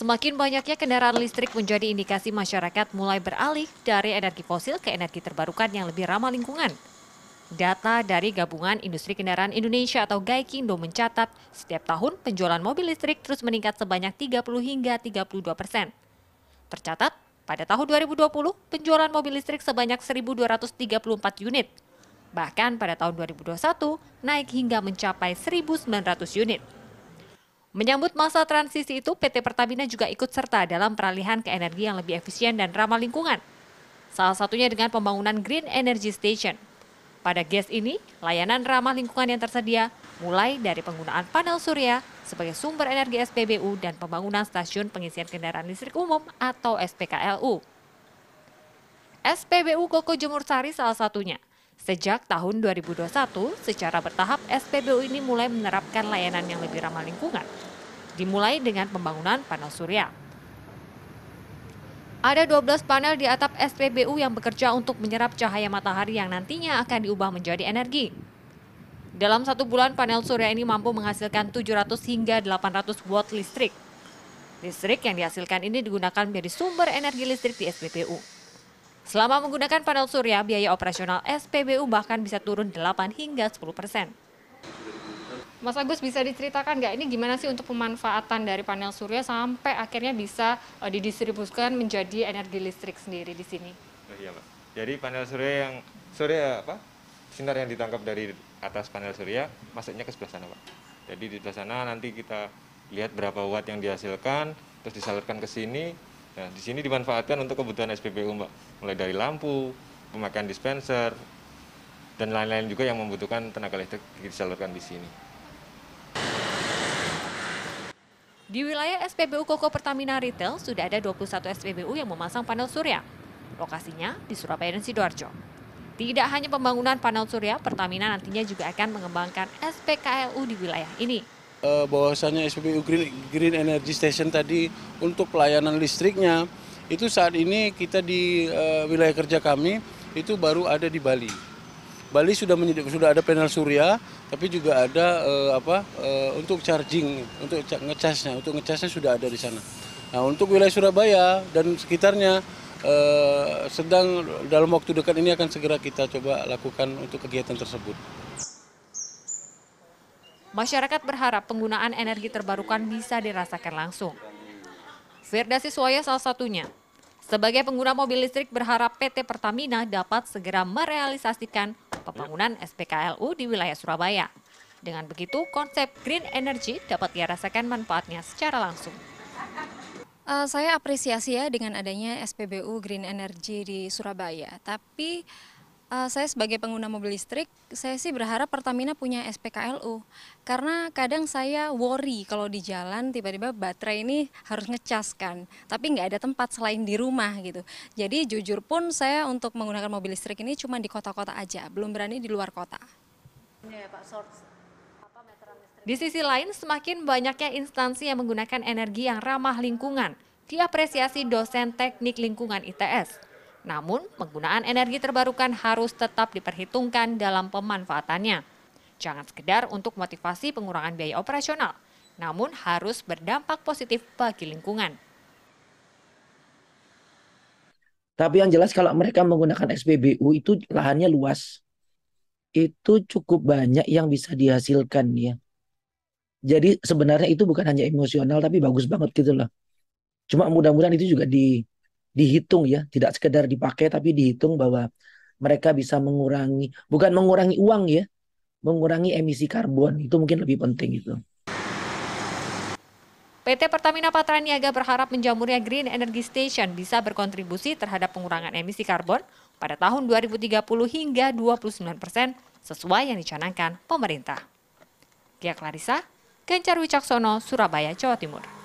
Semakin banyaknya kendaraan listrik menjadi indikasi masyarakat mulai beralih dari energi fosil ke energi terbarukan yang lebih ramah lingkungan. Data dari Gabungan Industri Kendaraan Indonesia atau GAIKINDO mencatat setiap tahun penjualan mobil listrik terus meningkat sebanyak 30 hingga 32 persen. Tercatat, pada tahun 2020 penjualan mobil listrik sebanyak 1.234 unit. Bahkan pada tahun 2021 naik hingga mencapai 1.900 unit. Menyambut masa transisi itu, PT Pertamina juga ikut serta dalam peralihan ke energi yang lebih efisien dan ramah lingkungan. Salah satunya dengan pembangunan Green Energy Station – pada GES ini, layanan ramah lingkungan yang tersedia mulai dari penggunaan panel surya sebagai sumber energi SPBU dan pembangunan stasiun pengisian kendaraan listrik umum atau SPKLU. SPBU Koko Jemur Sari salah satunya. Sejak tahun 2021, secara bertahap SPBU ini mulai menerapkan layanan yang lebih ramah lingkungan. Dimulai dengan pembangunan panel surya. Ada 12 panel di atap SPBU yang bekerja untuk menyerap cahaya matahari yang nantinya akan diubah menjadi energi. Dalam satu bulan, panel surya ini mampu menghasilkan 700 hingga 800 watt listrik. Listrik yang dihasilkan ini digunakan menjadi sumber energi listrik di SPBU. Selama menggunakan panel surya, biaya operasional SPBU bahkan bisa turun 8 hingga 10 persen. Mas Agus bisa diceritakan nggak ini gimana sih untuk pemanfaatan dari panel surya sampai akhirnya bisa uh, didistribusikan menjadi energi listrik sendiri di sini? Oh, iya, Pak. Jadi panel surya yang surya apa? Sinar yang ditangkap dari atas panel surya masuknya ke sebelah sana, Pak. Jadi di sebelah sana nanti kita lihat berapa watt yang dihasilkan, terus disalurkan ke sini. Nah, di sini dimanfaatkan untuk kebutuhan SPBU, Mbak. Mulai dari lampu, pemakaian dispenser, dan lain-lain juga yang membutuhkan tenaga listrik disalurkan di sini. Di wilayah SPBU Koko Pertamina Retail sudah ada 21 SPBU yang memasang panel surya. Lokasinya di Surabaya dan Sidoarjo. Tidak hanya pembangunan panel surya, Pertamina nantinya juga akan mengembangkan SPKLU di wilayah ini. Uh, bahwasannya SPBU Green, Green Energy Station tadi untuk pelayanan listriknya itu saat ini kita di uh, wilayah kerja kami itu baru ada di Bali. Bali sudah sudah ada panel surya, tapi juga ada uh, apa uh, untuk charging, untuk ngecasnya, untuk ngecasnya sudah ada di sana. Nah untuk wilayah Surabaya dan sekitarnya uh, sedang dalam waktu dekat ini akan segera kita coba lakukan untuk kegiatan tersebut. Masyarakat berharap penggunaan energi terbarukan bisa dirasakan langsung. Firda Siswaya salah satunya. Sebagai pengguna mobil listrik berharap PT Pertamina dapat segera merealisasikan pembangunan SPKLU di wilayah Surabaya. Dengan begitu, konsep green energy dapat dirasakan manfaatnya secara langsung. Uh, saya apresiasi ya dengan adanya SPBU Green Energy di Surabaya. Tapi uh, saya sebagai pengguna mobil listrik, saya sih berharap Pertamina punya SPKLU. Karena kadang saya worry kalau di jalan tiba-tiba baterai ini harus ngecas kan. Tapi nggak ada tempat selain di rumah gitu. Jadi jujur pun saya untuk menggunakan mobil listrik ini cuma di kota-kota aja, belum berani di luar kota. Ya, di sisi lain, semakin banyaknya instansi yang menggunakan energi yang ramah lingkungan, diapresiasi dosen teknik lingkungan ITS. Namun, penggunaan energi terbarukan harus tetap diperhitungkan dalam pemanfaatannya. Jangan sekedar untuk motivasi pengurangan biaya operasional, namun harus berdampak positif bagi lingkungan. Tapi yang jelas kalau mereka menggunakan SPBU itu lahannya luas. Itu cukup banyak yang bisa dihasilkan ya. Jadi sebenarnya itu bukan hanya emosional tapi bagus banget gitu loh. Cuma mudah-mudahan itu juga di dihitung ya, tidak sekedar dipakai tapi dihitung bahwa mereka bisa mengurangi bukan mengurangi uang ya, mengurangi emisi karbon itu mungkin lebih penting itu. PT Pertamina Patraniaga berharap menjamurnya Green Energy Station bisa berkontribusi terhadap pengurangan emisi karbon pada tahun 2030 hingga 29 persen sesuai yang dicanangkan pemerintah. Gia Clarissa, Gencar Wicaksono, Surabaya, Jawa Timur.